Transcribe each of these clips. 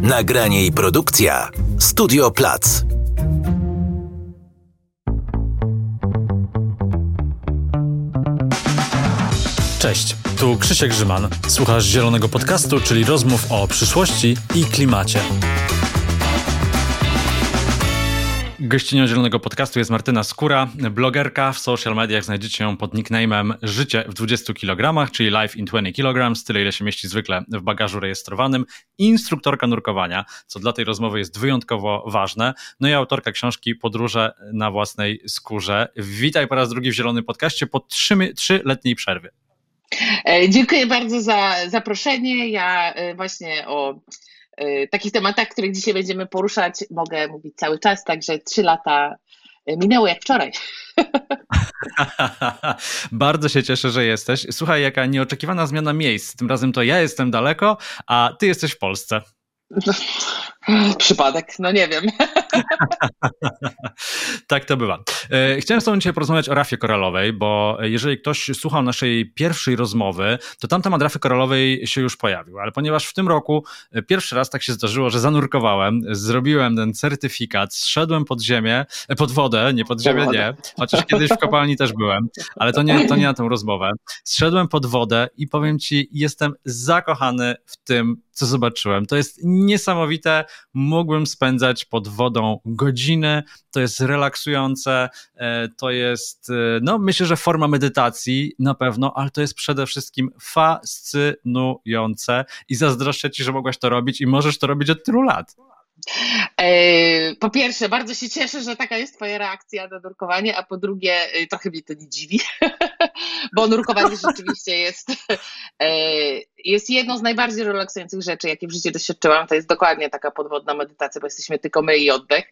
Nagranie i produkcja Studio Plac. Cześć, tu Krzysiek Grzyman. Słuchasz Zielonego Podcastu, czyli rozmów o przyszłości i klimacie. Gościnią Zielonego Podcastu jest Martyna Skóra, blogerka. W social mediach znajdziecie ją pod nickname'em Życie w 20 kg, czyli Life in 20 kg, tyle ile się mieści zwykle w bagażu rejestrowanym, instruktorka nurkowania, co dla tej rozmowy jest wyjątkowo ważne, no i autorka książki Podróże na własnej skórze. Witaj po raz drugi w Zielonym Podcaście po trzyletniej przerwie. E, dziękuję bardzo za zaproszenie. Ja e, właśnie o takich tematach, których dzisiaj będziemy poruszać, mogę mówić cały czas, także trzy lata minęło jak wczoraj. Bardzo się cieszę, że jesteś. Słuchaj, jaka nieoczekiwana zmiana miejsc. Tym razem to ja jestem daleko, a ty jesteś w Polsce. Przypadek, no nie wiem. tak to bywa. E, chciałem z Tobą dzisiaj porozmawiać o rafie koralowej, bo jeżeli ktoś słuchał naszej pierwszej rozmowy, to tam temat rafy koralowej się już pojawił, ale ponieważ w tym roku e, pierwszy raz tak się zdarzyło, że zanurkowałem, zrobiłem ten certyfikat, zszedłem pod ziemię, e, pod wodę, nie pod ziemię, nie, chociaż kiedyś w kopalni też byłem, ale to nie, to nie na tę rozmowę. Zszedłem pod wodę i powiem Ci, jestem zakochany w tym, co zobaczyłem. To jest niesamowite. Mógłbym spędzać pod wodą godziny. To jest relaksujące. E, to jest, e, no myślę, że forma medytacji na pewno, ale to jest przede wszystkim fascynujące i zazdroszczę Ci, że mogłaś to robić i możesz to robić od tylu lat. E, po pierwsze, bardzo się cieszę, że taka jest Twoja reakcja na nurkowanie, a po drugie, e, trochę mnie to nie dziwi, bo nurkowanie rzeczywiście jest, e, jest jedną z najbardziej relaksujących rzeczy, jakie w życiu doświadczyłam. To jest dokładnie taka podwodna medytacja, bo jesteśmy tylko my i oddech.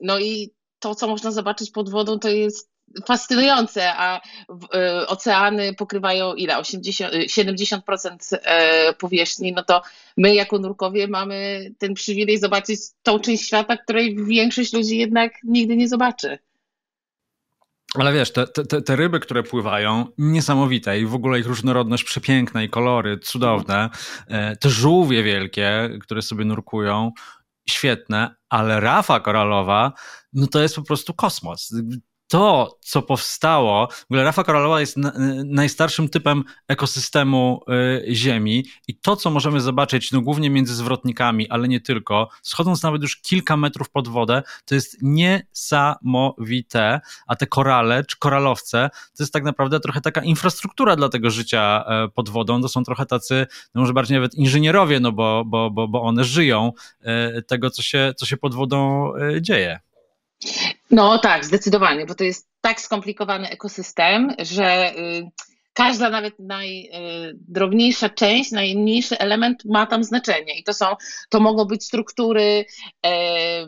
No i to, co można zobaczyć pod wodą, to jest fascynujące, a y, oceany pokrywają ile? 80, 70% y, e, powierzchni, no to my jako nurkowie mamy ten przywilej zobaczyć tą część świata, której większość ludzi jednak nigdy nie zobaczy. Ale wiesz, te, te, te, ryby, które pływają, niesamowite i w ogóle ich różnorodność przepiękna i kolory cudowne. E, te żółwie wielkie, które sobie nurkują, świetne, ale rafa koralowa, no to jest po prostu kosmos to, co powstało, w ogóle rafa koralowa jest na, najstarszym typem ekosystemu y, Ziemi i to, co możemy zobaczyć, no głównie między zwrotnikami, ale nie tylko, schodząc nawet już kilka metrów pod wodę, to jest niesamowite, a te korale, czy koralowce, to jest tak naprawdę trochę taka infrastruktura dla tego życia y, pod wodą, to są trochę tacy, no może bardziej nawet inżynierowie, no bo, bo, bo, bo one żyją y, tego, co się, co się pod wodą y, dzieje. No tak, zdecydowanie, bo to jest tak skomplikowany ekosystem, że y, każda nawet najdrobniejsza część, najmniejszy element ma tam znaczenie. I to są, to mogą być struktury e,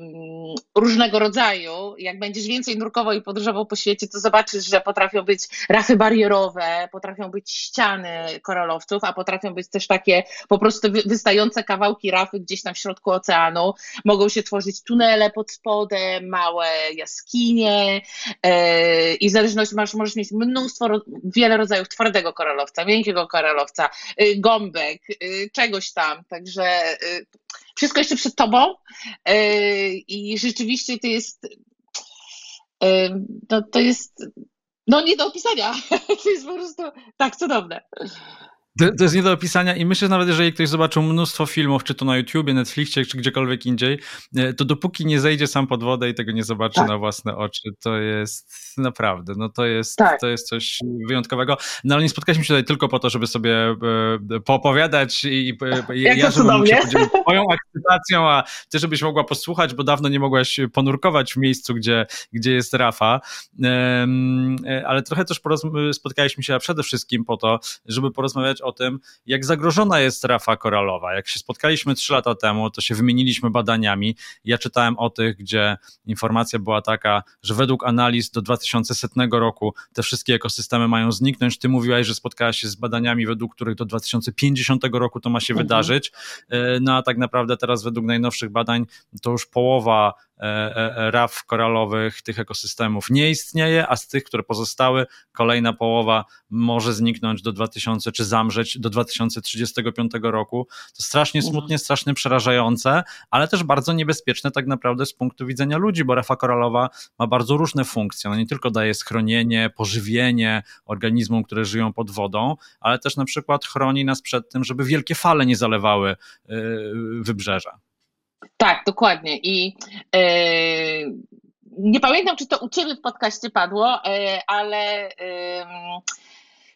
różnego rodzaju. Jak będziesz więcej nurkował i podróżował po świecie, to zobaczysz, że potrafią być rafy barierowe, potrafią być ściany koralowców, a potrafią być też takie po prostu wystające kawałki rafy gdzieś tam w środku oceanu. Mogą się tworzyć tunele pod spodem, małe jaskinie e, i w zależności masz, możesz mieć mnóstwo, wiele rodzajów twardego koralowca, miękkiego koralowca, y, gąbek, y, czegoś tam. Także y, wszystko jeszcze przed tobą i rzeczywiście to jest no, to jest no nie do opisania. To jest po prostu tak cudowne. To, to, jest nie do opisania i myślę, że nawet jeżeli ktoś zobaczył mnóstwo filmów, czy to na YouTubie, Netflixie, czy gdziekolwiek indziej, e, to dopóki nie zejdzie sam pod wodę i tego nie zobaczy tak. na własne oczy, to jest naprawdę, no to jest, tak. to jest coś wyjątkowego. No ale nie spotkaliśmy się tutaj tylko po to, żeby sobie e, poopowiadać i e, Jak ja, żebym się podzielił twoją akceptacją, a ty, żebyś mogła posłuchać, bo dawno nie mogłaś ponurkować w miejscu, gdzie, gdzie jest Rafa, ale trochę też spotkaliśmy się przede wszystkim po to, żeby porozmawiać o tym, jak zagrożona jest rafa koralowa. Jak się spotkaliśmy trzy lata temu, to się wymieniliśmy badaniami. Ja czytałem o tych, gdzie informacja była taka, że według analiz do 2100 roku te wszystkie ekosystemy mają zniknąć. Ty mówiłaś, że spotkałaś się z badaniami, według których do 2050 roku to ma się mhm. wydarzyć. E, no a tak naprawdę teraz według najnowszych badań to już połowa raf koralowych, tych ekosystemów nie istnieje, a z tych, które pozostały, kolejna połowa może zniknąć do 2000 czy zamrzeć do 2035 roku. To strasznie mhm. smutnie, strasznie przerażające, ale też bardzo niebezpieczne tak naprawdę z punktu widzenia ludzi, bo refa koralowa ma bardzo różne funkcje. Ona nie tylko daje schronienie, pożywienie organizmom, które żyją pod wodą, ale też na przykład chroni nas przed tym, żeby wielkie fale nie zalewały y, wybrzeża. Tak, dokładnie. I yy, nie pamiętam, czy to u Ciebie w podcaście padło, yy, ale yy,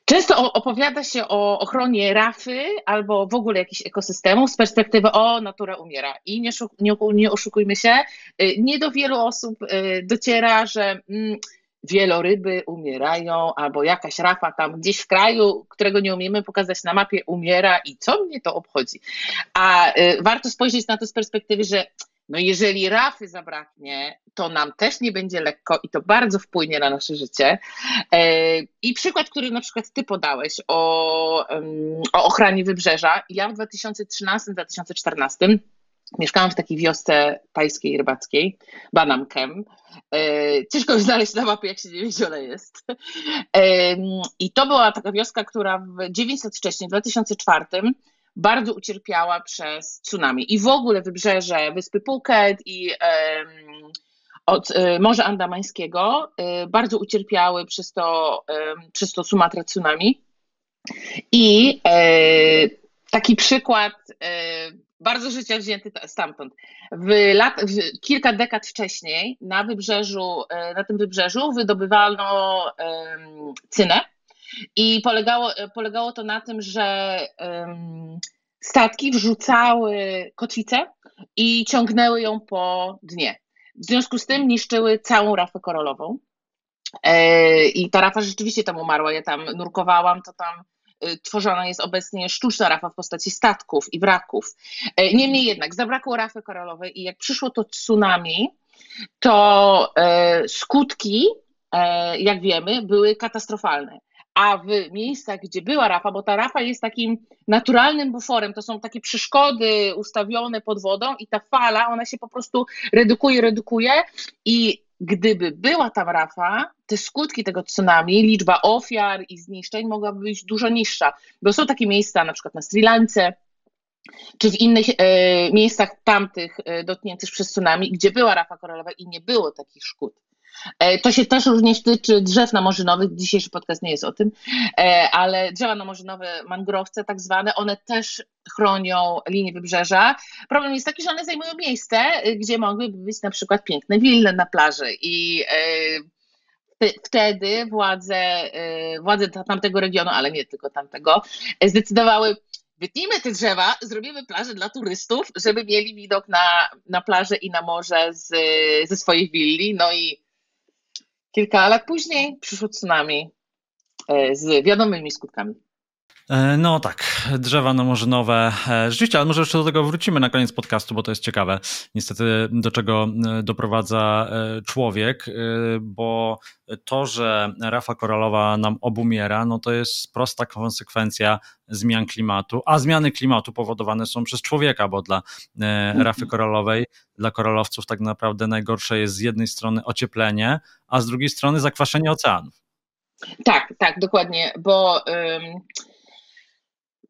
często opowiada się o ochronie rafy albo w ogóle jakichś ekosystemów z perspektywy o, natura umiera. I nie, nie, nie oszukujmy się, nie do wielu osób dociera, że mm, wieloryby umierają, albo jakaś rafa tam gdzieś w kraju, którego nie umiemy pokazać na mapie, umiera i co mnie to obchodzi? A y, warto spojrzeć na to z perspektywy, że no jeżeli rafy zabraknie, to nam też nie będzie lekko i to bardzo wpłynie na nasze życie. E, I przykład, który na przykład ty podałeś o, o ochronie wybrzeża. Ja w 2013-2014 Mieszkałam w takiej wiosce tajskiej, rybackiej, Banamkem. E, ciężko już znaleźć na mapie, jak się nie wie, ona jest. E, I to była taka wioska, która w 900 wcześniej, w 2004 bardzo ucierpiała przez tsunami. I w ogóle wybrzeże wyspy Phuket i od e, Morza Andamańskiego bardzo ucierpiały przez to, przez to Sumatra tsunami. I taki przykład bardzo życia wzięty stamtąd. W lat, w kilka dekad wcześniej na wybrzeżu, e, na tym wybrzeżu wydobywano um, cynę i polegało, polegało to na tym, że um, statki wrzucały kotwicę i ciągnęły ją po dnie. W związku z tym niszczyły całą rafę koralową. E, I ta rafa rzeczywiście tam umarła. Ja tam nurkowałam, to tam tworzona jest obecnie sztuczna rafa w postaci statków i wraków. Y, niemniej jednak zabrakło rafy koralowej i jak przyszło to tsunami, to y, skutki, jak wiemy, były katastrofalne. A w miejscach, gdzie była rafa, bo ta rafa jest takim naturalnym buforem, to są takie przeszkody ustawione pod wodą i ta fala, ona się po prostu redukuje, redukuje i gdyby była tam rafa, te skutki tego tsunami, liczba ofiar i zniszczeń mogłaby być dużo niższa. Bo są takie miejsca, na przykład na Sri Lance, czy w innych e, miejscach tamtych e, dotkniętych przez tsunami, gdzie była rafa koralowa i nie było takich szkód. E, to się też również tyczy drzew namorzynowych. Dzisiejszy podcast nie jest o tym, e, ale drzewa namorzynowe, mangrowce tak zwane, one też chronią linię wybrzeża. Problem jest taki, że one zajmują miejsce, e, gdzie mogłyby być na przykład piękne wille na plaży i wtedy władze, władze tamtego regionu, ale nie tylko tamtego, zdecydowały, wytnijmy te drzewa, zrobimy plażę dla turystów, żeby mieli widok na, na plażę i na morze z, ze swoich willi. No i Kilka lat później przyszło tsunami e, z wiadomymi skutkami. E, no tak, drzewa no może nowe. E, rzeczywiście, ale może jeszcze do tego wrócimy na koniec podcastu, bo to jest ciekawe. Niestety, do czego doprowadza człowiek, bo to, że rafa koralowa nam obumiera, no to jest prosta konsekwencja zmian klimatu, a zmiany klimatu powodowane są przez człowieka, bo dla rafy koralowej, dla koralowców tak naprawdę najgorsze jest z jednej strony ocieplenie, a z drugiej strony zakwaszenie oceanów. Tak, tak, dokładnie, bo. Ym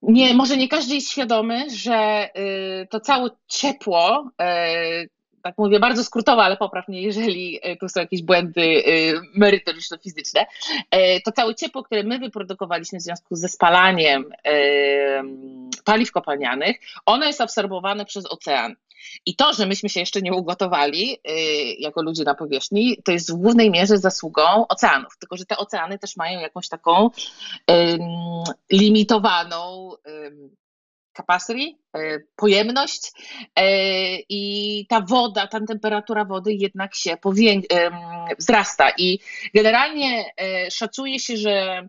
nie, może nie każdy jest świadomy, że y, to całe ciepło, y, tak mówię bardzo skrótowo, ale popraw mnie, jeżeli y, tu są jakieś błędy merytoryczno-fizyczne, to całe ciepło, które my wyprodukowaliśmy w związku ze spalaniem paliw kopalnianych, ono jest absorbowane przez ocean. I to, że myśmy się jeszcze nie ugotowali yy, jako ludzie na powierzchni, to jest w głównej mierze zasługą oceanów. Tylko, że te oceany też mają jakąś taką limitowaną yy, capacity, y, pojemność y, i ta woda, ta temperatura wody jednak się wzrasta. I generalnie y, szacuje się, że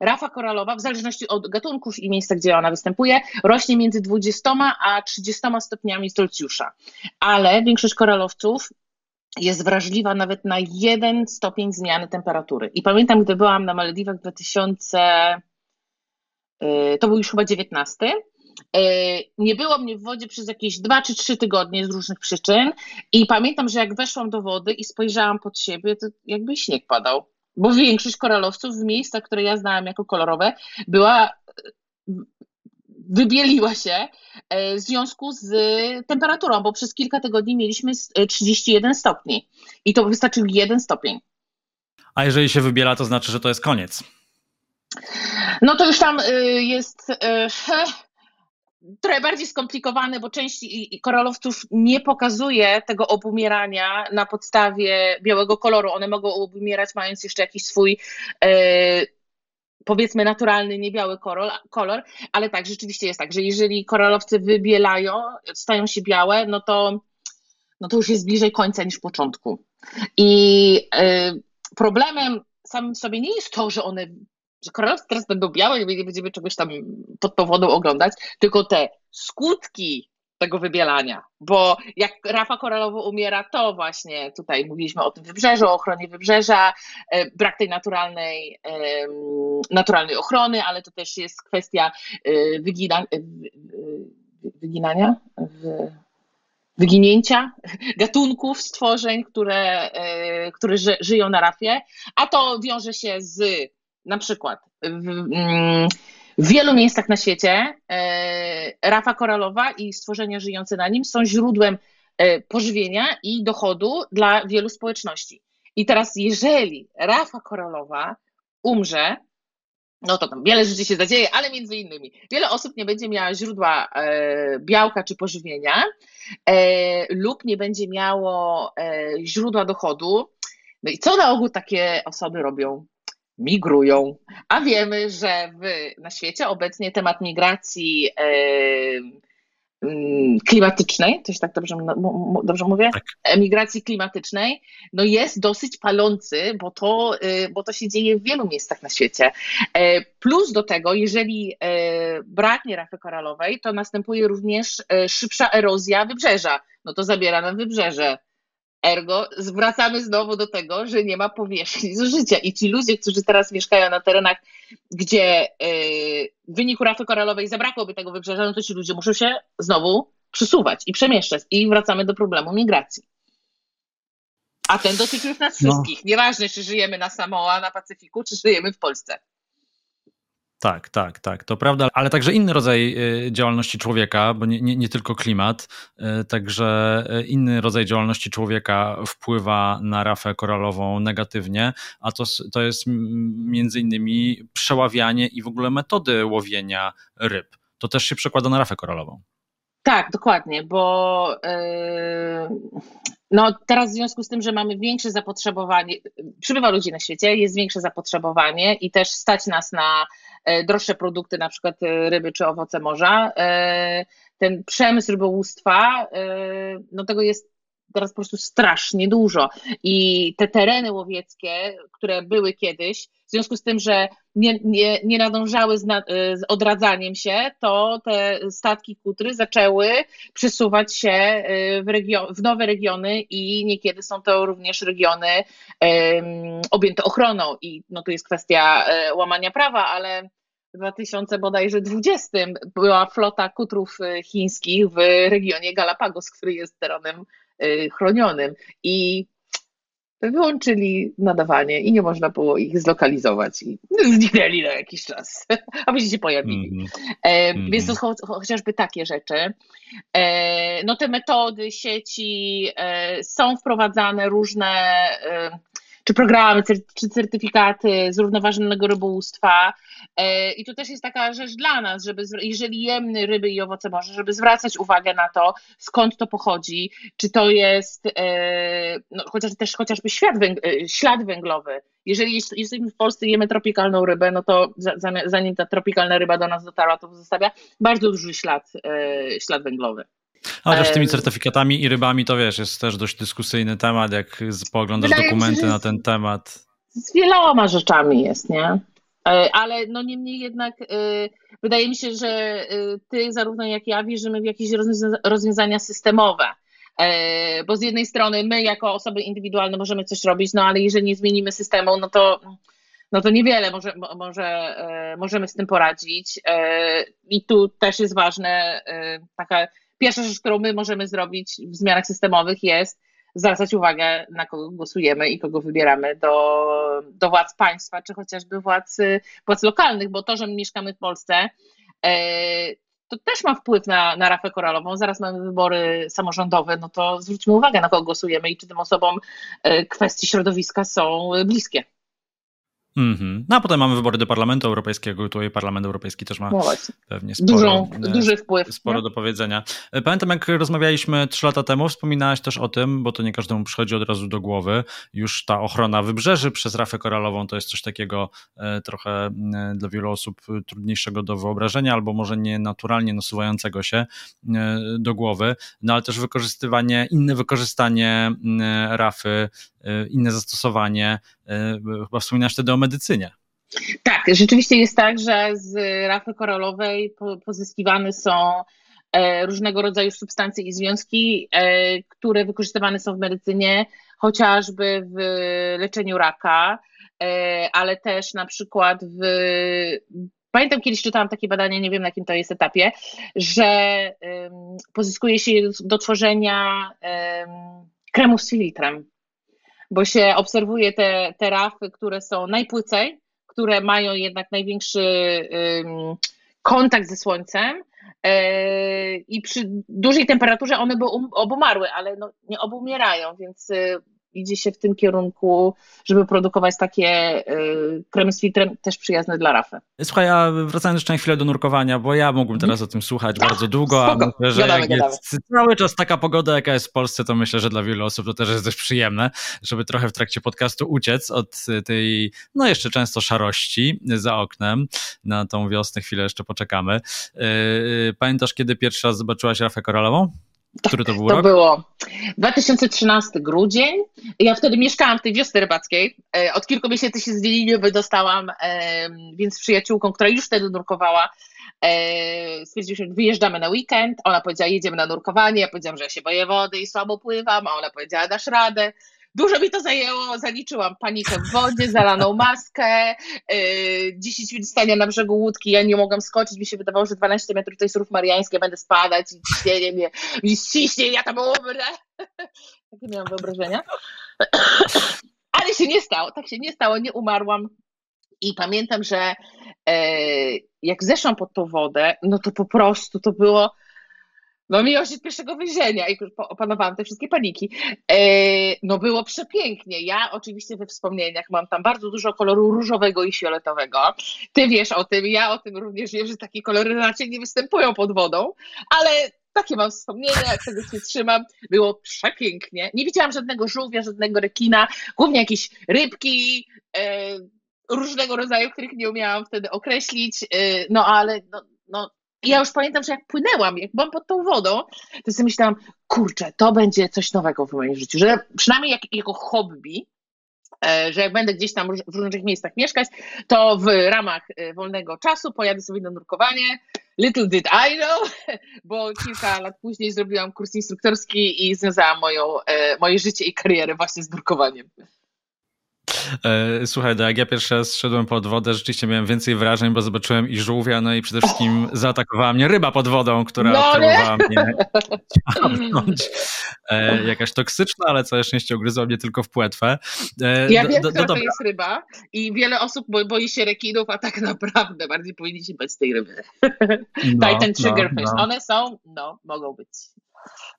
Rafa koralowa, w zależności od gatunków i miejsca, gdzie ona występuje, rośnie między 20 a 30 stopniami Celsjusza. Ale większość koralowców jest wrażliwa nawet na jeden stopień zmiany temperatury. I pamiętam, gdy byłam na Malediwach w 2000, y, to był już chyba 19, Nie było mnie w wodzie przez jakieś dwa czy trzy tygodnie z różnych przyczyn i pamiętam, że jak weszłam do wody i spojrzałam pod siebie, to jakby śnieg padał. Bo większość koralowców w miejscach, które ja znałam jako kolorowe, była wybieliła się w związku z temperaturą, bo przez kilka tygodni mieliśmy 31 stopni i to wystarczył jeden stopień. A jeżeli się wybiela, to znaczy, że to jest koniec. No to już tam jest trochę bardziej skomplikowane, bo część koralowców nie pokazuje tego obumierania na podstawie białego koloru. One mogą obumierać mając jeszcze jakiś swój y, powiedzmy naturalny, niebiały kolor, kolor, ale tak, rzeczywiście jest tak, że jeżeli koralowce wybielają, stają się białe, no to, no to już jest bliżej końca niż początku. I problemem samym sobie nie jest to, że one, że koralowce teraz będą białe i nie będziemy czegoś tam pod tą wodą oglądać, tylko te skutki tego wybielania, bo jak rafa koralowo umiera, to właśnie tutaj mówiliśmy o tym wybrzeżu, o ochronie wybrzeża, e, brak tej naturalnej, naturalnej ochrony, ale to też jest kwestia e, wygina, e, wyginania, wyginięcia gatunków stworzeń, które, które żyją na rafie, a to wiąże się z na przykład w, mm, w wielu miejscach na świecie e, rafa koralowa i stworzenia żyjące na nim są źródłem e, pożywienia i dochodu dla wielu społeczności. I teraz, jeżeli rafa koralowa umrze, no to tam wiele rzeczy się zadzieje, ale między innymi wiele osób nie będzie miała źródła e, białka czy pożywienia lub nie będzie miało źródła dochodu. No i co na ogół takie osoby robią? Migrują. A wiemy, że w, na świecie obecnie temat migracji Mm, klimatycznej, to się tak dobrze, dobrze mówię? Tak. Emigracji klimatycznej, no jest dosyć palący, bo to, y, bo to się dzieje w wielu miejscach na świecie. E, plus do tego, jeżeli e, braknie rafy koralowej, to następuje również e, szybsza erozja wybrzeża. No to zabiera nam wybrzeże. Ergo zwracamy znowu do tego, że nie ma powierzchni zużycia. I ci ludzie, którzy teraz mieszkają na terenach, gdzie yy, w wyniku rafy koralowej zabrakłoby tego wybrzeża, no to ci ludzie muszą się znowu przesuwać i przemieszczać. I wracamy do problemu migracji. A ten dotyczy nas no. wszystkich. Nieważne, czy żyjemy na Samoa, na Pacyfiku, czy żyjemy w Polsce. Tak, tak, tak, to prawda, ale także inny rodzaj y, działalności człowieka, bo nie, nie, nie, tylko klimat, y, także y, inny rodzaj działalności człowieka wpływa na rafę koralową negatywnie, a to, to jest między innymi przeławianie i w ogóle metody łowienia ryb. To też się przekłada na rafę koralową. Tak, dokładnie, bo yy, no teraz w związku z tym, że mamy większe zapotrzebowanie, przybywa ludzi na świecie, jest większe zapotrzebowanie i też stać nas na droższe produkty, na przykład e, ryby czy owoce morza. E, ten przemysł rybołówstwa, no tego jest teraz po prostu strasznie dużo. I te tereny łowieckie, które były kiedyś, w związku z tym, że nie, nie, nie nadążały z, nad, z odradzaniem się, to te statki kutry zaczęły przesuwać się w, regio- w nowe regiony i niekiedy są to również regiony um, objęte ochroną. I no tu jest kwestia łamania prawa, ale w 2020 była flota kutrów chińskich w regionie Galapagos, który jest terenem chronionym i wyłączyli nadawanie i nie można było ich zlokalizować i zniknęli na jakiś czas, a później się pojawili. Mm -hmm. Więc to cho chociażby takie rzeczy. E, no te metody sieci e, są wprowadzane różne czy programy, czy certyfikaty zrównoważonego rybołówstwa. E, I to też jest taka rzecz dla nas, żeby jeżeli jemy ryby i owoce morza, żeby zwracać uwagę na to, skąd to pochodzi, czy to jest e, no, chociaż też chociażby ślad, węg e, ślad węglowy. Jeżeli jesteśmy w Polsce i jemy tropikalną rybę, no to zanim ta tropikalna ryba do nas dotarła, to zostawia bardzo duży ślad, ślad węglowy. Chociaż z tymi certyfikatami i rybami to wiesz, jest też dość dyskusyjny temat, jak poglądasz Wydaje dokumenty się, na ten temat. Z wieloma rzeczami jest, nie? E, ale no niemniej jednak y, wydaje mi się, że y, ty zarówno jak ja wierzymy w jakieś rozwiązania systemowe. E, bo z jednej strony my jako osoby indywidualne możemy coś robić, no ale jeżeli nie zmienimy systemu, no to no to niewiele może, może, możemy z tym poradzić. I tu też jest ważne, taka pierwsza rzecz, którą my możemy zrobić w zmianach systemowych jest zwracać uwagę, na kogo głosujemy i kogo wybieramy do, do władz państwa, czy chociażby władz, władz lokalnych, bo to, że my mieszkamy w Polsce, to też ma wpływ na, na rafę koralową. Zaraz mamy wybory samorządowe, no to zwróćmy uwagę, na kogo głosujemy i czy tym osobom e, kwestie środowiska są bliskie. Mm -hmm. No a potem mamy wybory do Parlamentu Europejskiego, tutaj Parlament Europejski też ma no pewnie sporo, Dużą, e, duży wpływ. Sporo nie? do powiedzenia. E, pamiętam, jak rozmawialiśmy trzy lata temu, wspominałaś też o tym, bo to nie każdemu przychodzi od razu do głowy, już ta ochrona wybrzeży przez rafę koralową to jest coś takiego e, trochę dla wielu osób trudniejszego do wyobrażenia, albo może nie naturalnie nasuwającego się do głowy, no ale też wykorzystywanie, inne wykorzystanie rafy E, inne zastosowanie. E, chyba wspominasz wtedy o medycynie. Tak, rzeczywiście jest tak, że z rafy koralowej pozyskiwane są e, różnego rodzaju substancje i związki, które wykorzystywane są w medycynie, chociażby w leczeniu raka, ale też na przykład w. Pamiętam kiedyś czytałam takie badanie, nie wiem na jakim to jest etapie, że pozyskuje się do tworzenia kremów z filtrem bo się obserwuje te, te rafy, które są najpłycej, które mają jednak największy kontakt ze słońcem yy, i przy dużej temperaturze one by um, obumarły, ale no, nie obumierają, więc y, idzie się w tym kierunku, żeby produkować takie y, kremy z filtrem też przyjazne dla rafy. Słuchaj, a wracając jeszcze na chwilę do nurkowania, bo ja mógłbym teraz o tym słuchać bardzo długo, a myślę, że gadamy, jak gadamy. jest cały czas taka pogoda, jaka jest w Polsce, to myślę, że dla wielu osób to też jest dość przyjemne, żeby trochę w trakcie podcastu uciec od tej, no jeszcze często szarości za oknem. Na tą wiosnę chwilę jeszcze poczekamy. Y, pamiętasz, kiedy pierwszy raz zobaczyłaś rafę koralową? Który to był To rok? było 2013 grudzień. Ja wtedy mieszkałam w tej wiosce rybackiej. E, od kilku miesięcy się z Wieliny wydostałam, więc z przyjaciółką, która już wtedy nurkowała, e, stwierdziliśmy, że wyjeżdżamy na weekend. Ona powiedziała, jedziemy na nurkowanie. Ja powiedziałam, że ja się boję wody i słabo pływam, a ona powiedziała, dasz radę. Dużo mi to zajęło, zaliczyłam panikę w wodzie, zalaną maskę, yy, 10 minut stania na brzegu łódki, ja nie mogłam skoczyć, mi się wydawało, że 12 metrów to jest rów mariański, będę spadać i ciśnienie mnie, mi ściśnie, ja tam umrę. Takie miałam wyobrażenia. Ale się nie stało, tak się nie stało, nie umarłam. I pamiętam, że e, jak zeszłam pod tą wodę, no to po prostu to było no miłość pierwszego wyjrzenia i opanowałam te wszystkie paniki. E, no było przepięknie. Ja oczywiście we wspomnieniach mam tam bardzo dużo koloru różowego i fioletowego. Ty wiesz o tym, ja o tym również wiem, że takie kolory raczej nie występują pod wodą, ale takie mam wspomnienia, jak tego się trzymam. Było przepięknie. Nie widziałam żadnego żółwia, żadnego rekina, głównie jakieś rybki, e, różnego rodzaju, których nie umiałam wtedy określić, e, no ale no, no i ja już pamiętam, że jak płynęłam, jak byłam pod tą wodą, to sobie myślałam, kurczę, to będzie coś nowego w moim życiu, że przynajmniej jak, jako hobby, e, że jak będę gdzieś tam w różnych miejscach mieszkać, to w ramach e, wolnego czasu pojadę sobie na nurkowanie. Little did I know, bo kilka lat później zrobiłam kurs instruktorski i związałam moją, e, moje życie i karierę właśnie z nurkowaniem. E, słuchaj, jak ja pierwszy raz szedłem pod wodę, rzeczywiście miałem więcej wrażeń, bo zobaczyłem i żółwia, no i przede wszystkim zaatakowała mnie ryba pod wodą, która no, próbowała mnie ciągnąć. E, jakaś toksyczna, ale całe szczęście ugryzła mnie tylko w płetwę. E, ja do, wiem, do, do, to jest ryba i wiele osób boi się rekinów, a tak naprawdę bardziej powinni bać tej ryby. No, Titan triggerfish. No, no. One są, no, mogą być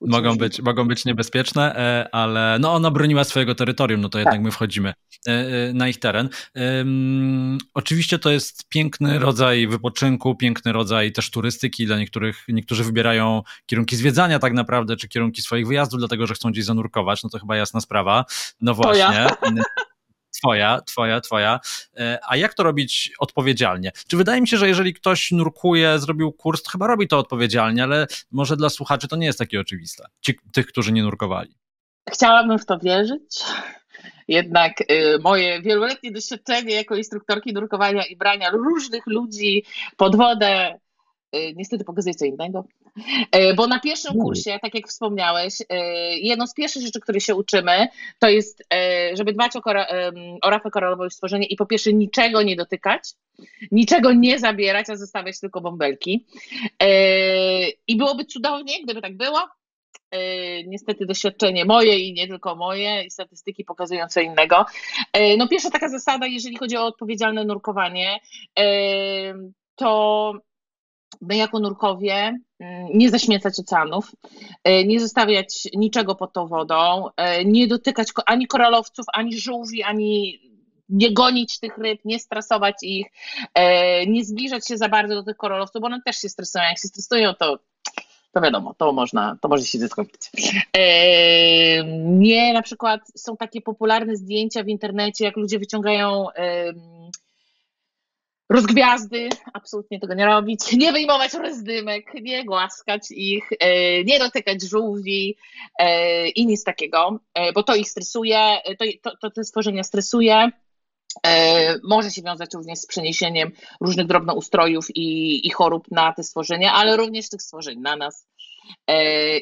mogą być, mogą być niebezpieczne, e, ale no ona broniła swojego terytorium, no to jednak tak. my wchodzimy e, e, na ich teren. Oczywiście to jest piękny rodzaj wypoczynku, piękny rodzaj też turystyki. Dla niektórych, niektórzy wybierają kierunki zwiedzania tak naprawdę, czy kierunki swoich wyjazdów, dlatego że chcą gdzieś zanurkować, no to chyba jasna sprawa. No właśnie. Ja. Twoja, twoja, twoja. E, a jak to robić odpowiedzialnie? Czy wydaje mi się, że jeżeli ktoś nurkuje, zrobił kurs, to chyba robi to odpowiedzialnie, ale może dla słuchaczy to nie jest takie oczywiste. Ci, tych, którzy nie nurkowali. Chciałabym w to wierzyć. Jednak y, moje wieloletnie doświadczenie jako instruktorki nurkowania i brania różnych ludzi pod wodę niestety pokazuję co innego, bo na pierwszym kursie, tak jak wspomniałeś, jedną z pierwszych rzeczy, które się uczymy, to jest, żeby dbać o, kora, o rafę koralową stworzenie i po pierwsze niczego nie dotykać, niczego nie zabierać, a zostawiać tylko bąbelki. I byłoby cudownie, gdyby tak było, E, niestety doświadczenie moje i nie tylko moje, i statystyki pokazują co innego. E, no pierwsza taka zasada, jeżeli chodzi o odpowiedzialne nurkowanie, e, to my jako nurkowie mm, nie zaśmiecać oceanów, nie zostawiać niczego pod tą wodą, nie dotykać ani koralowców, ani żółwi, ani nie gonić tych ryb, nie stresować ich, nie zbliżać się za bardzo do tych koralowców, bo one też się stresują. Jak się stresują, to to wiadomo, to można, to może się zaskoczyć. Nie, na przykład są takie popularne zdjęcia w internecie, jak ludzie wyciągają rozgwiazdy, absolutnie tego nie robić, nie wyjmować rozdymek, nie głaskać ich, e, nie dotykać żółwi e, i nic takiego, e, bo to ich stresuje, to, to, to te stworzenia stresuje. Może się wiązać również z przeniesieniem różnych drobnoustrojów i, i chorób na te stworzenia, ale również tych stworzeń na nas.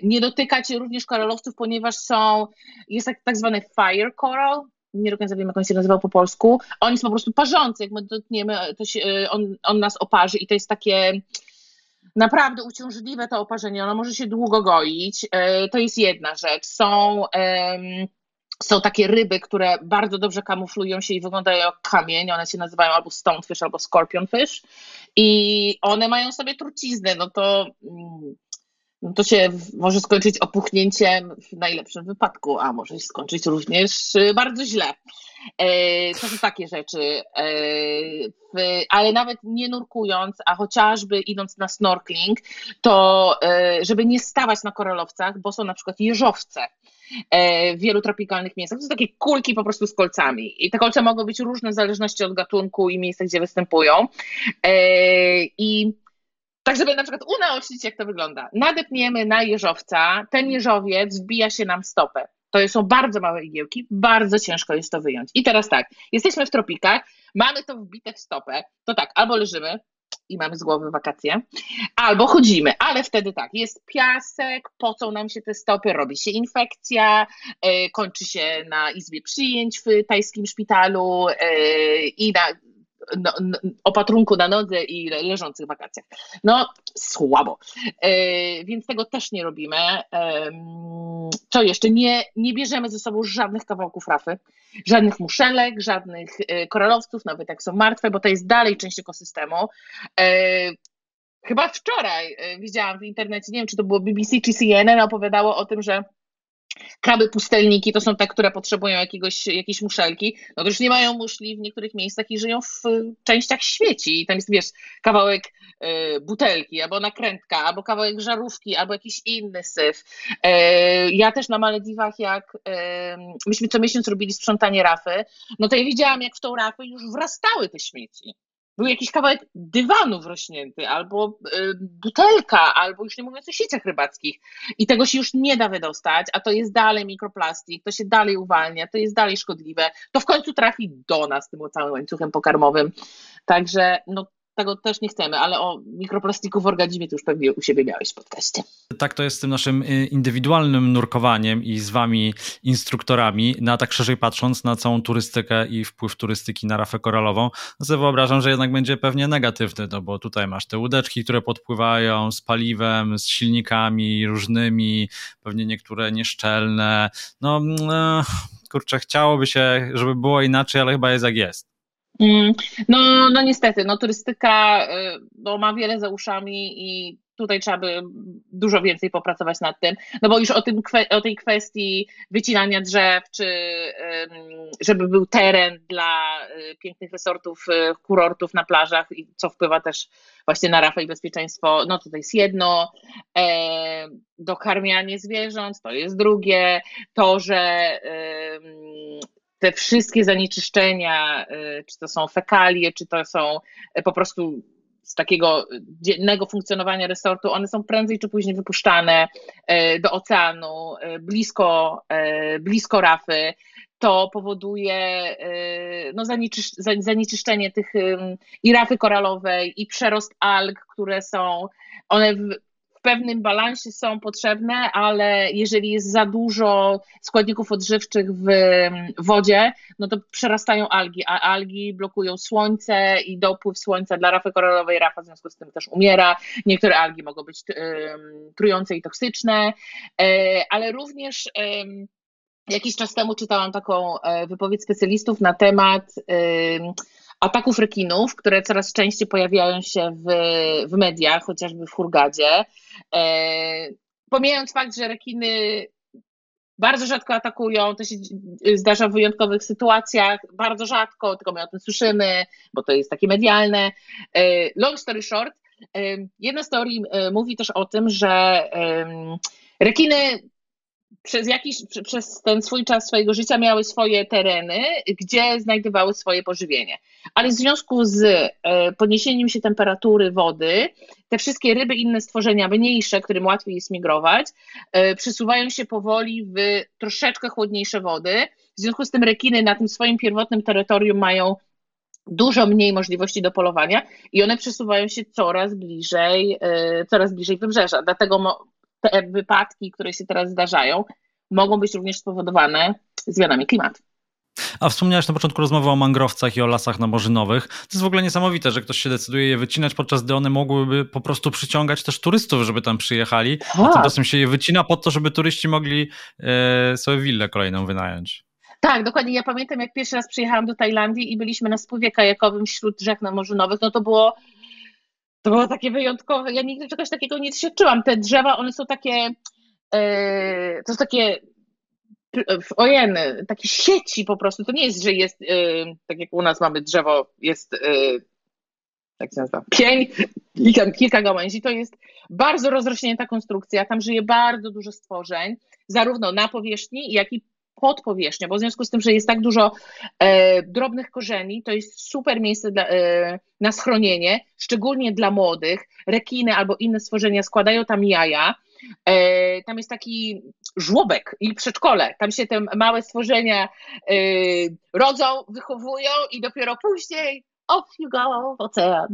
Nie dotykać również koralowców, ponieważ są, jest tak, tak zwany fire coral, nie do końca wiem, jak on się nazywał po polsku. On jest po prostu parzący, jak my dotkniemy, to się, e, on, on nas oparzy i to jest takie naprawdę uciążliwe to oparzenie, ono może się długo goić. To jest jedna rzecz. Są są takie ryby, które bardzo dobrze kamuflują się i wyglądają jak kamień. One się nazywają albo stonefish, albo scorpionfish. I one mają sobie truciznę. No to, mm, no to się może skończyć opuchnięciem w najlepszym wypadku, a może się skończyć również y, bardzo źle. E, to są takie rzeczy. E, ale nawet nie nurkując, a chociażby idąc na snorkeling, to e, żeby nie stawać na koralowcach, bo są na przykład jeżowce w wielu tropikalnych miejscach. To są takie kulki po prostu z kolcami. I te kolce mogą być różne w zależności od gatunku i miejsca, gdzie występują. I tak, żeby na przykład unaocznić, jak to wygląda. Nadepniemy na jeżowca, ten jeżowiec wbija się nam w stopę. To są bardzo małe igiełki, bardzo ciężko jest to wyjąć. I teraz tak, jesteśmy w tropikach, mamy to wbite w stopę, to tak, albo leżymy i mamy z głowy wakacje, albo chodzimy, ale wtedy tak, jest piasek, pocą nam się te stopy, robi się infekcja, yy, kończy się na izbie przyjęć w tajskim szpitalu yy, i na no, opatrunku na nodze i leżących wakacjach. No, słabo. E, więc tego też nie robimy. E, co jeszcze? Nie, nie bierzemy ze sobą żadnych kawałków rafy, żadnych muszelek, żadnych e, koralowców, nawet jak są martwe, bo to jest dalej część ekosystemu. E, chyba wczoraj e, widziałam w internecie, nie wiem czy to było BBC czy CNN, opowiadało o tym, że Kraby pustelniki to są te, które potrzebują jakiegoś, jakiejś muszelki, no to już nie mają muszli w niektórych miejscach i żyją w częściach świeci. I tam jest, wiesz, kawałek y, butelki, albo nakrętka, albo kawałek żarówki, albo jakiś inny syf. Y, ja też na Malediwach, jak y, myśmy co miesiąc robili sprzątanie rafy, no to ja widziałam, jak w tą rafę już wrastały te śmieci był jakiś kawałek dywanu wrośnięty, albo y, butelka, albo już nie mówiąc o sieciach rybackich. I tego się już nie da wydostać, a to jest dalej mikroplastik, to się dalej uwalnia, to jest dalej szkodliwe. To w końcu trafi do nas tym całym łańcuchem pokarmowym. Także no, tego też nie chcemy, ale o mikroplastiku w organizmie to już pewnie u siebie miałeś w podcaście. Tak to jest z tym naszym y, indywidualnym nurkowaniem i z wami instruktorami, na tak szerzej patrząc na całą turystykę i wpływ turystyki na rafę koralową, no sobie wyobrażam, że jednak będzie pewnie negatywny, no bo tutaj masz te łódeczki, które podpływają z paliwem, z silnikami różnymi, pewnie niektóre nieszczelne, no mm, kurczę, chciałoby się, żeby było inaczej, ale chyba jest jak jest. Mm, no, no niestety, no turystyka y, no, ma wiele za uszami i tutaj trzeba by dużo więcej popracować nad tym, no bo już o, tym, o tej kwestii wycinania drzew, czy żeby był teren dla y, pięknych resortów, y, kurortów na plażach, co wpływa też właśnie na rafę i bezpieczeństwo, no to jest jedno, e, dokarmianie zwierząt, to jest drugie, to, że te wszystkie zanieczyszczenia, y, czy to są fekalie, czy to są y, po prostu z takiego dziennego funkcjonowania resortu, one są prędzej czy później wypuszczane y, do oceanu, blisko, blisko rafy. to powoduje no, zanieczyszczenie tych i rafy koralowej, i przerost alg, które są, one pewnym balansie są potrzebne, ale jeżeli jest za dużo składników odżywczych w wodzie, no to przerastają algi, a algi blokują słońce i dopływ słońca dla rafy koralowej. Rafa w związku z tym też umiera. Niektóre algi mogą być trujące i toksyczne, e, ale również Jakiś czas temu czytałam taką e, wypowiedź specjalistów na temat ataków rekinów, które coraz częściej pojawiają się w, w mediach, chociażby w Hurgadzie. E, pomijając fakt, że rekiny bardzo rzadko atakują, to się zdarza w wyjątkowych sytuacjach, bardzo rzadko, tylko my o tym słyszymy, bo to jest takie medialne. E, long story short, e, jedna z teorii e, mówi też o tym, że rekiny przez jakiś, przez ten swój czas swojego życia miały swoje tereny, gdzie znajdowały swoje pożywienie. Ale w związku z e, podniesieniem się temperatury wody, te wszystkie ryby, inne stworzenia mniejsze, którym łatwiej jest migrować, e, przesuwają się powoli w troszeczkę chłodniejsze wody. W związku z tym rekiny na tym swoim pierwotnym terytorium mają dużo mniej możliwości do polowania i one przesuwają się coraz bliżej, e, coraz bliżej wybrzeża. Dlatego te wypadki, które się teraz zdarzają, mogą być również spowodowane zmianami klimatu. A wspomniałeś na początku rozmowy o mangrowcach i o lasach namożynowych. To jest w ogóle niesamowite, że ktoś się decyduje je wycinać, podczas gdy one mogłyby po prostu przyciągać też turystów, żeby tam przyjechali. A tak. tymczasem się je wycina po to, żeby turyści mogli e, sobie willę kolejną wynająć. Tak, dokładnie. Ja pamiętam, jak pierwszy raz przyjechałam do Tajlandii i byliśmy na spływie kajakowym wśród rzek namorzynowych, no to było to było takie wyjątkowe. Ja nigdy czegoś takiego nie doświadczyłam. Te drzewa, one są takie, yy, to są takie ojeny, takie sieci po prostu. To nie jest, że jest, yy, tak jak u nas mamy drzewo, jest, yy, jak się nazywa, pień i tam kilka gałęzi. To jest bardzo rozrośnięta konstrukcja. Tam żyje bardzo dużo stworzeń, zarówno na powierzchni, jak i pod powierzchnią, bo w związku z tym, że jest tak dużo e, drobnych korzeni, to jest super miejsce dla, e, na schronienie, szczególnie dla młodych. Rekiny albo inne stworzenia składają tam jaja. E, tam jest taki żłobek i przedszkole. Tam się te małe stworzenia e, rodzą, wychowują i dopiero później off you go w ocean.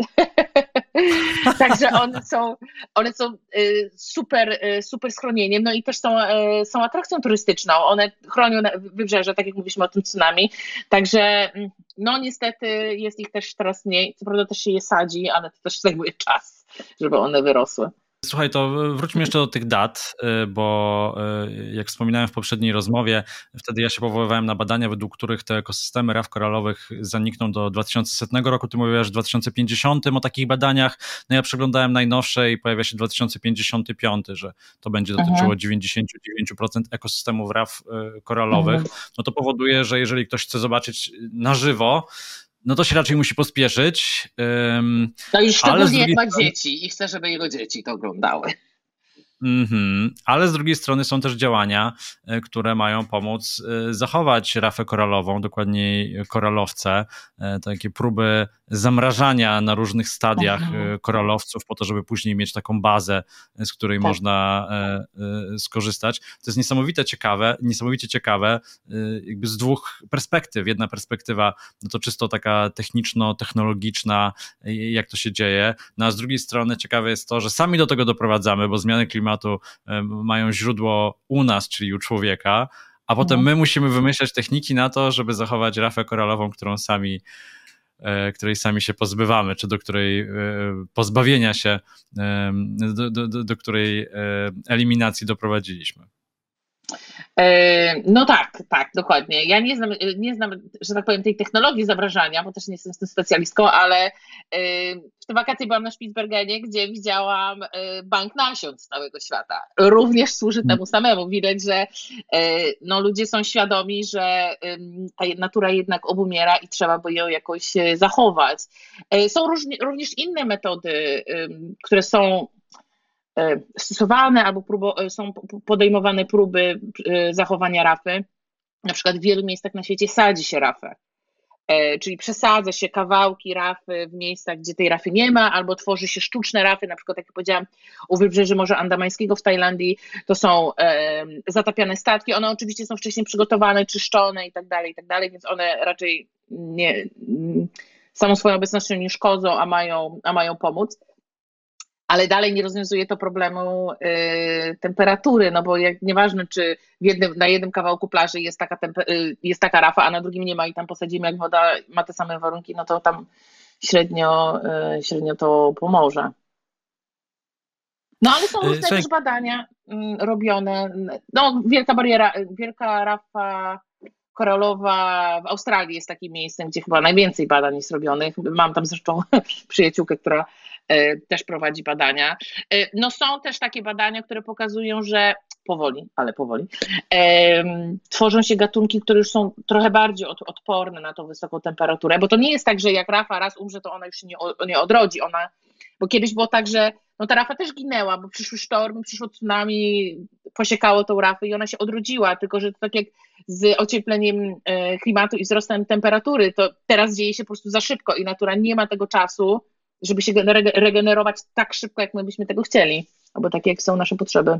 Także one są, one są y, super, y, super schronieniem, no i też są, y, są atrakcją turystyczną. One chronią wybrzeże, tak jak mówiliśmy o tym tsunami. Także mm, no niestety jest ich też teraz mniej. Co prawda też się je sadzi, ale to też zajmuje czas, żeby one wyrosły. Słuchaj, to wróćmy jeszcze do tych dat, y, bo y, jak wspominałem w poprzedniej rozmowie, wtedy ja się powoływałem na badania, według których te ekosystemy raf koralowych zanikną do 2100 roku. Ty mówiłaś w 2050 o takich badaniach. No ja przeglądałem najnowsze i pojawia się 2055, że to będzie dotyczyło mhm. 99% ekosystemów raf y, koralowych. Mhm. No to powoduje, że jeżeli ktoś chce zobaczyć na żywo, no to się raczej musi pospieszyć. Um, no i szczególnie jak ma dzieci i chce, żeby jego dzieci to oglądały. Mm-hmm. Ale z drugiej strony są też działania, e, które mają pomóc e, zachować rafę koralową, dokładniej koralowce, e, takie próby zamrażania na różnych stadiach mhm. koralowców, po to, żeby później mieć taką bazę, z której tak. można skorzystać. To jest niesamowite ciekawe, niesamowicie ciekawe, jakby z dwóch perspektyw. Jedna perspektywa, no to czysto taka techniczno-technologiczna, jak to się dzieje, no a z drugiej strony ciekawe jest to, że sami do tego doprowadzamy, bo zmiany klimatu klimatu mają źródło u nas, czyli u człowieka, a potem mhm. my musimy wymyślać techniki na to, żeby zachować rafę koralową, którą sami e, której sami się pozbywamy, czy do której e, pozbawienia się, do, do, do, której e, eliminacji doprowadziliśmy. E, no tak, tak, dokładnie. Ja nie znam, nie znam, że tak powiem, tej technologii zamrażania, bo też nie jestem specjalistką, ale e, w te wakacje byłam na Spitsbergenie, gdzie widziałam e, bank nasion z całego świata. Również służy temu samemu. Widać, że no, ludzie są świadomi, że ta natura jednak obumiera i trzeba by ją jakoś zachować. Są również inne metody, które są stosowane albo próbo, e, są podejmowane próby e, zachowania rafy. Na przykład w wielu miejscach na świecie sadzi się rafę. E, czyli przesadza się kawałki rafy w miejscach, gdzie tej rafy nie ma, albo tworzy się sztuczne rafy, na przykład jak powiedziałam u wybrzeży Morza Andamańskiego w Tajlandii, to są e, zatapiane statki, one oczywiście są wcześniej przygotowane, czyszczone i tak dalej, i tak dalej, więc one raczej nie, samą swoją obecnością nie szkodzą, a mają, a mają pomóc ale dalej nie rozwiązuje to problemu y, temperatury, no bo jak, nieważne, czy jednym, na jednym kawałku plaży jest taka, y, jest taka rafa, a na drugim nie ma i tam posadzimy, jak woda ma te same warunki, no to tam średnio, y, średnio to pomoże. No ale są różne też badania mm, robione. No, wielka bariera, wielka rafa koralowa w Australii jest takim miejscem, gdzie chyba najwięcej badań jest robionych. Mam tam zresztą przyjaciółkę, która też prowadzi badania. E, no są też takie badania, które pokazują, że powoli, ale powoli, tworzą się gatunki, które już są trochę bardziej odporne na tą wysoką temperaturę, bo to nie jest tak, że jak rafa raz umrze, to ona już się nie, nie odrodzi. Ona, bo kiedyś było tak, że no ta rafa też ginęła, bo przyszły sztormy, przyszło tsunami, posiekało tą rafę i ona się odrodziła, tylko że to tak jak z ociepleniem e, klimatu i wzrostem temperatury, to teraz dzieje się po prostu za szybko i natura nie ma tego czasu, żeby się regenerować tak szybko, jak my byśmy tego chcieli, albo tak jak są nasze potrzeby.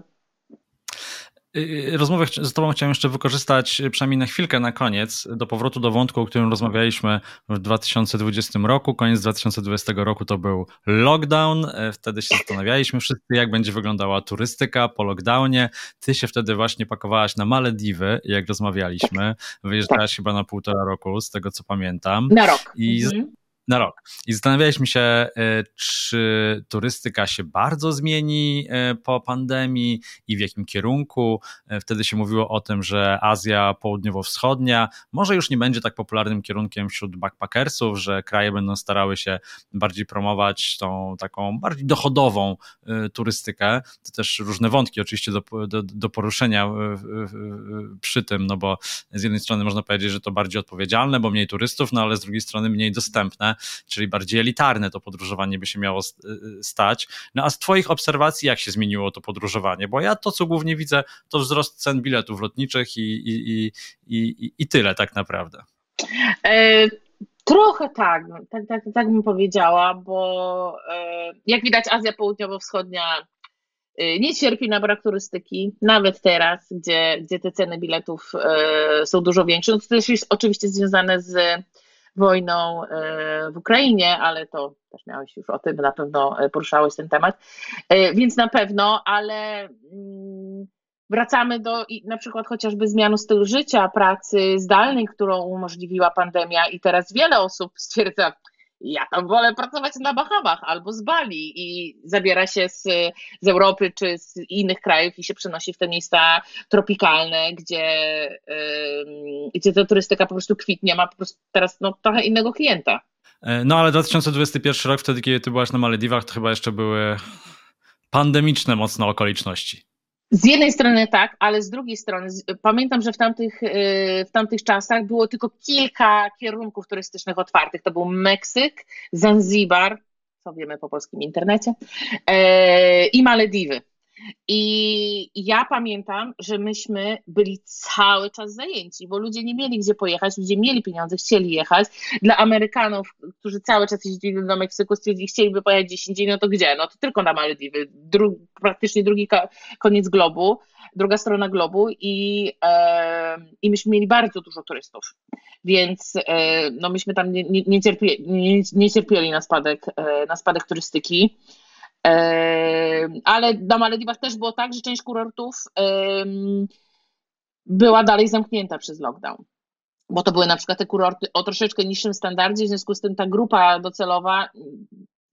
Y, y, rozmowę z Tobą chciałem jeszcze wykorzystać y, przynajmniej na chwilkę na koniec, do powrotu do wątku, o którym rozmawialiśmy w 2020 roku. Koniec 2020 roku to był lockdown. Wtedy się zastanawialiśmy wszyscy, jak będzie wyglądała turystyka po lockdownie. Ty się wtedy właśnie pakowałaś na Malediwy, jak rozmawialiśmy. Wyjeżdżałaś tak. chyba na półtora roku, z tego co pamiętam. Na rok. I mhm na rok. I zastanawialiśmy się, e, czy turystyka się bardzo zmieni e, po pandemii i w jakim kierunku. E, wtedy się mówiło o tym, że Azja Południowo-Wschodnia może już nie będzie tak popularnym kierunkiem wśród backpackersów, że kraje będą starały się bardziej promować tą taką bardziej dochodową turystykę. To też różne wątki oczywiście do, do, do poruszenia przy tym, no bo z jednej strony można powiedzieć, że to bardziej odpowiedzialne, bo mniej turystów, no ale z drugiej strony mniej dostępne czyli bardziej elitarne to podróżowanie by się miało y, y, stać. No a z Twoich obserwacji, jak się zmieniło to podróżowanie? Bo ja to, co głównie widzę, to wzrost cen biletów lotniczych i, i, i, i, i tyle tak naprawdę. E, trochę tak, tak, tak, tak bym powiedziała, bo e, jak widać Azja Południowo-Wschodnia e, nie cierpi na brak turystyki, nawet teraz, gdzie, gdzie te ceny biletów e, są dużo większe. No to też jest oczywiście związane z wojną e, w Ukrainie, ale to też miałeś już o tym, na pewno e, poruszałeś ten temat, e, więc na pewno, ale mm, wracamy do na przykład chociażby zmiany stylu życia, pracy zdalnej, którą umożliwiła pandemia i teraz wiele osób stwierdza, ja tam wolę pracować na Bahamach albo z Bali i zabiera się z, z Europy czy z innych krajów i się przenosi w te miejsca tropikalne, gdzie, yy, gdzie ta turystyka po prostu kwitnie, ma po prostu teraz no, trochę innego klienta. E, no ale 2021 rok, wtedy kiedy ty byłaś na Malediwach, to chyba jeszcze były pandemiczne mocno okoliczności. Z jednej strony tak, ale z drugiej strony pamiętam, że w tamtych, y, w tamtych czasach było tylko kilka kierunków turystycznych otwartych. To był Meksyk, Zanzibar, co wiemy po polskim internecie, e, i Malediwy. I ja pamiętam, że myśmy byli cały czas zajęci, bo ludzie nie mieli gdzie pojechać, ludzie mieli pieniądze, chcieli jechać. Dla Amerykanów, którzy cały czas jeździli do Meksyku, stwierdzili, chcieliby pojechać gdzieś indziej, no to gdzie? No to tylko na Malediwy, Dru praktycznie drugi koniec globu, druga strona globu i, e, i myśmy mieli bardzo dużo turystów, więc e, no myśmy tam nie, nie, nie, cierpieli, nie, nie cierpieli na spadek, e, na spadek turystyki. Ale na Malediwach też było tak, że część kurortów była dalej zamknięta przez lockdown. Bo to były na przykład te kurorty o troszeczkę niższym standardzie, w związku z tym ta grupa docelowa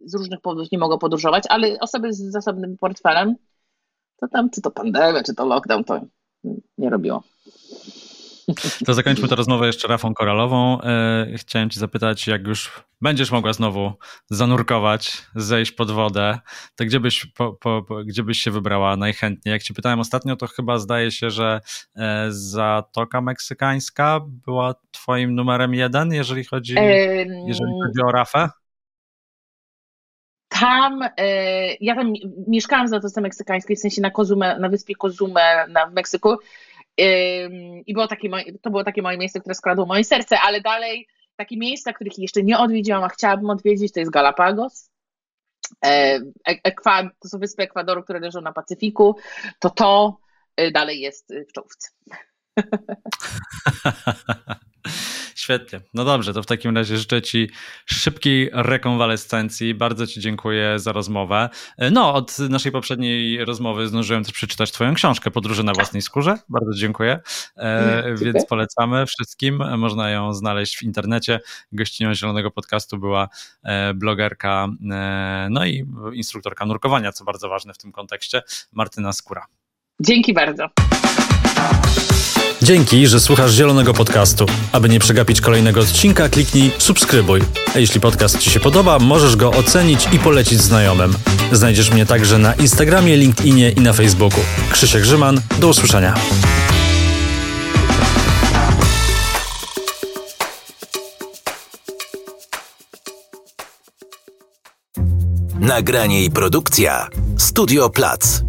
z różnych powodów nie mogła podróżować, ale osoby z zasobnym portfelem, to tam czy to pandemia, czy to lockdown, to nie robiło. To zakończmy tę rozmowę jeszcze rafą koralową. E, chciałem Cię zapytać, jak już będziesz mogła znowu zanurkować, zejść pod wodę, to gdzie byś, po, po, gdzie byś się wybrała najchętniej? Jak Cię pytałem ostatnio, to chyba zdaje się, że e, Zatoka Meksykańska była Twoim numerem jeden, jeżeli chodzi, jeżeli chodzi o rafę? tam, e, ja tam mieszkałam w Zatoce Meksykańskiej, w sensie na Kozumę, na wyspie Kozumę na, w Meksyku i było takie to było takie moje miejsce, które skradło moje serce, ale dalej takie miejsca, których jeszcze nie odwiedziłam, a chciałabym odwiedzić, to jest Galapagos. E, Ekwad, to są wyspy Ekwadoru, które leżą na Pacyfiku, to to e, dalej jest w czołówce. Świetnie. No dobrze, to w takim razie życzę Ci szybkiej rekonwalescencji. Bardzo Ci dziękuję za rozmowę. No, od naszej poprzedniej rozmowy zdążyłem też przeczytać Twoją książkę Podróże na własnej skórze. Bardzo dziękuję. E, więc polecamy wszystkim. Można ją znaleźć w internecie. Gościnią Zielonego Podcastu była e, blogerka, e, no i instruktorka nurkowania, co bardzo ważne w tym kontekście, Martyna Skóra. Dzięki bardzo. Dzięki, że słuchasz Zielonego Podcastu. Aby nie przegapić kolejnego odcinka, kliknij subskrybuj. A jeśli podcast Ci się podoba, możesz go ocenić i polecić znajomym. Znajdziesz mnie także na Instagramie, LinkedInie i na Facebooku. Krzysiek Grzyman, do usłyszenia. Nagranie i produkcja Studio Plac.